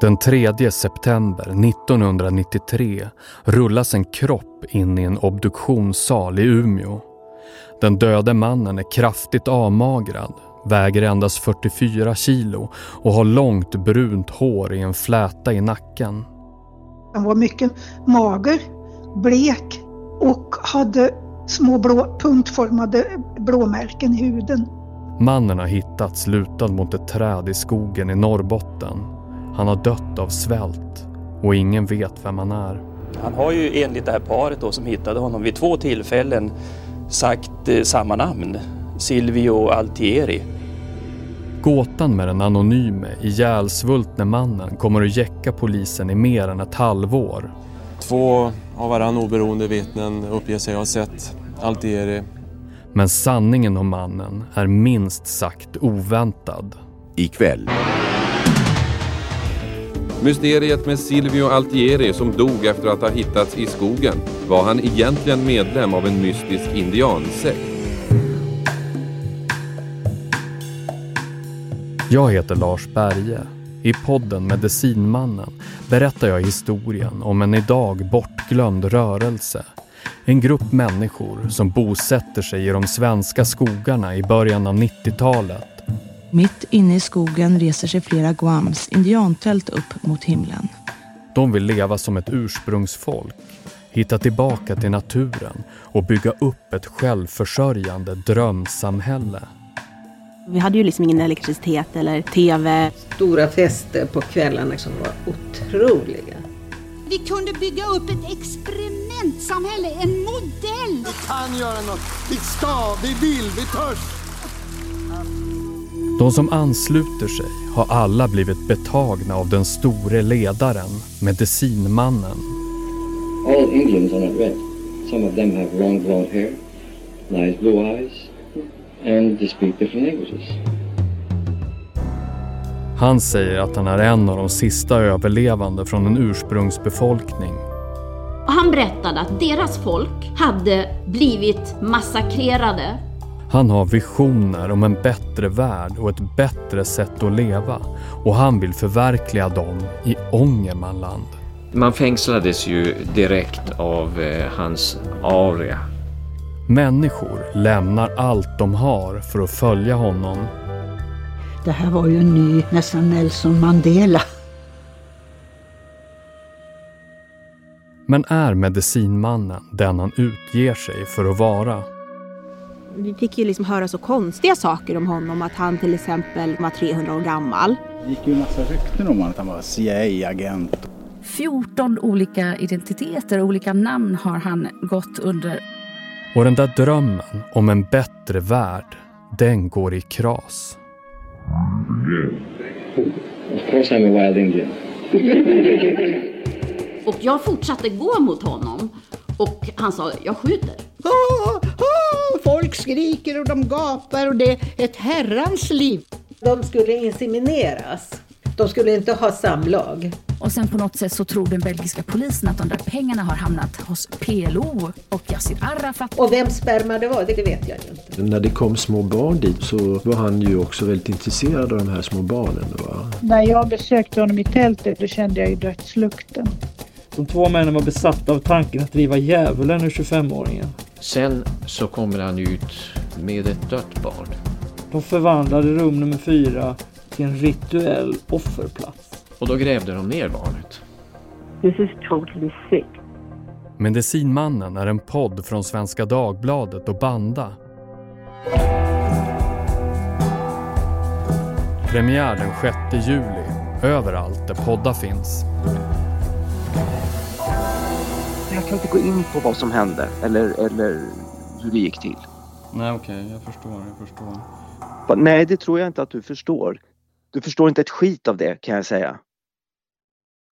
Den 3 september 1993 rullas en kropp in i en obduktionssal i Umeå. Den döde mannen är kraftigt avmagrad, väger endast 44 kilo och har långt brunt hår i en fläta i nacken. Han var mycket mager, blek och hade små blå, punktformade blåmärken i huden. Mannen har hittats lutad mot ett träd i skogen i Norrbotten. Han har dött av svält och ingen vet vem han är. Han har ju enligt det här paret då, som hittade honom vid två tillfällen sagt eh, samma namn, Silvio Altieri. Gåtan med den anonyme, ihjälsvultne mannen kommer att jäcka polisen i mer än ett halvår. Två av varann oberoende vittnen uppger sig ha sett Altieri. Men sanningen om mannen är minst sagt oväntad. Ikväll. Mysteriet med Silvio Altieri som dog efter att ha hittats i skogen. Var han egentligen medlem av en mystisk indiansekt? Jag heter Lars Berge. I podden Medicinmannen berättar jag historien om en idag bortglömd rörelse. En grupp människor som bosätter sig i de svenska skogarna i början av 90-talet. Mitt inne i skogen reser sig flera Guams indiantält upp mot himlen. De vill leva som ett ursprungsfolk, hitta tillbaka till naturen och bygga upp ett självförsörjande drömsamhälle. Vi hade ju liksom ingen elektricitet eller tv. Stora fester på kvällarna som var otroliga. Vi kunde bygga upp ett experimentsamhälle, en modell. Vi kan göra något. Vi ska, vi vill, vi törs. De som ansluter sig har alla blivit betagna av den store ledaren, medicinmannen. All Indians are not red. Some of them have long blonde hair, nice blue eyes, and they speak different languages. Han säger att han är en av de sista överlevande från en ursprungsbefolkning. Han berättade att deras folk hade blivit massakrerade. Han har visioner om en bättre värld och ett bättre sätt att leva och han vill förverkliga dem i Ångermanland. Man fängslades ju direkt av eh, hans aria. Människor lämnar allt de har för att följa honom. Det här var ju en ny, nästan Nelson Mandela. Men är medicinmannen den han utger sig för att vara? Vi fick ju liksom höra så konstiga saker om honom. Att han till exempel var 300 år gammal. Det gick ju en massa rykten om att han var CIA-agent. 14 olika identiteter och olika namn har han gått under. Och den där drömmen om en bättre värld, den går i kras. Of course I'm a wild Indian. Och jag fortsatte gå mot honom och han sa, jag skjuter. Folk skriker och de gapar och det är ett herrans liv. De skulle insemineras. De skulle inte ha samlag. Och sen på något sätt så tror den belgiska polisen att de där pengarna har hamnat hos PLO och Yassir Arafat. Och vem sperma det var, det vet jag ju inte. När det kom små barn dit så var han ju också väldigt intresserad av de här små barnen. Va? När jag besökte honom i tältet då kände jag ju dödslukten. De två männen var besatta av tanken att driva djävulen ur 25-åringen. Sen så kommer han ut med ett dött barn. De förvandlade rum nummer fyra till en rituell offerplats. Och då grävde de ner barnet. This is totally sick. Medicinmannen är en podd från Svenska Dagbladet och Banda. Premiär den 6 juli, överallt där poddar finns. Jag kan inte gå in på vad som hände eller, eller hur det gick till. Nej okej, okay, jag förstår, jag förstår. Nej, det tror jag inte att du förstår. Du förstår inte ett skit av det kan jag säga.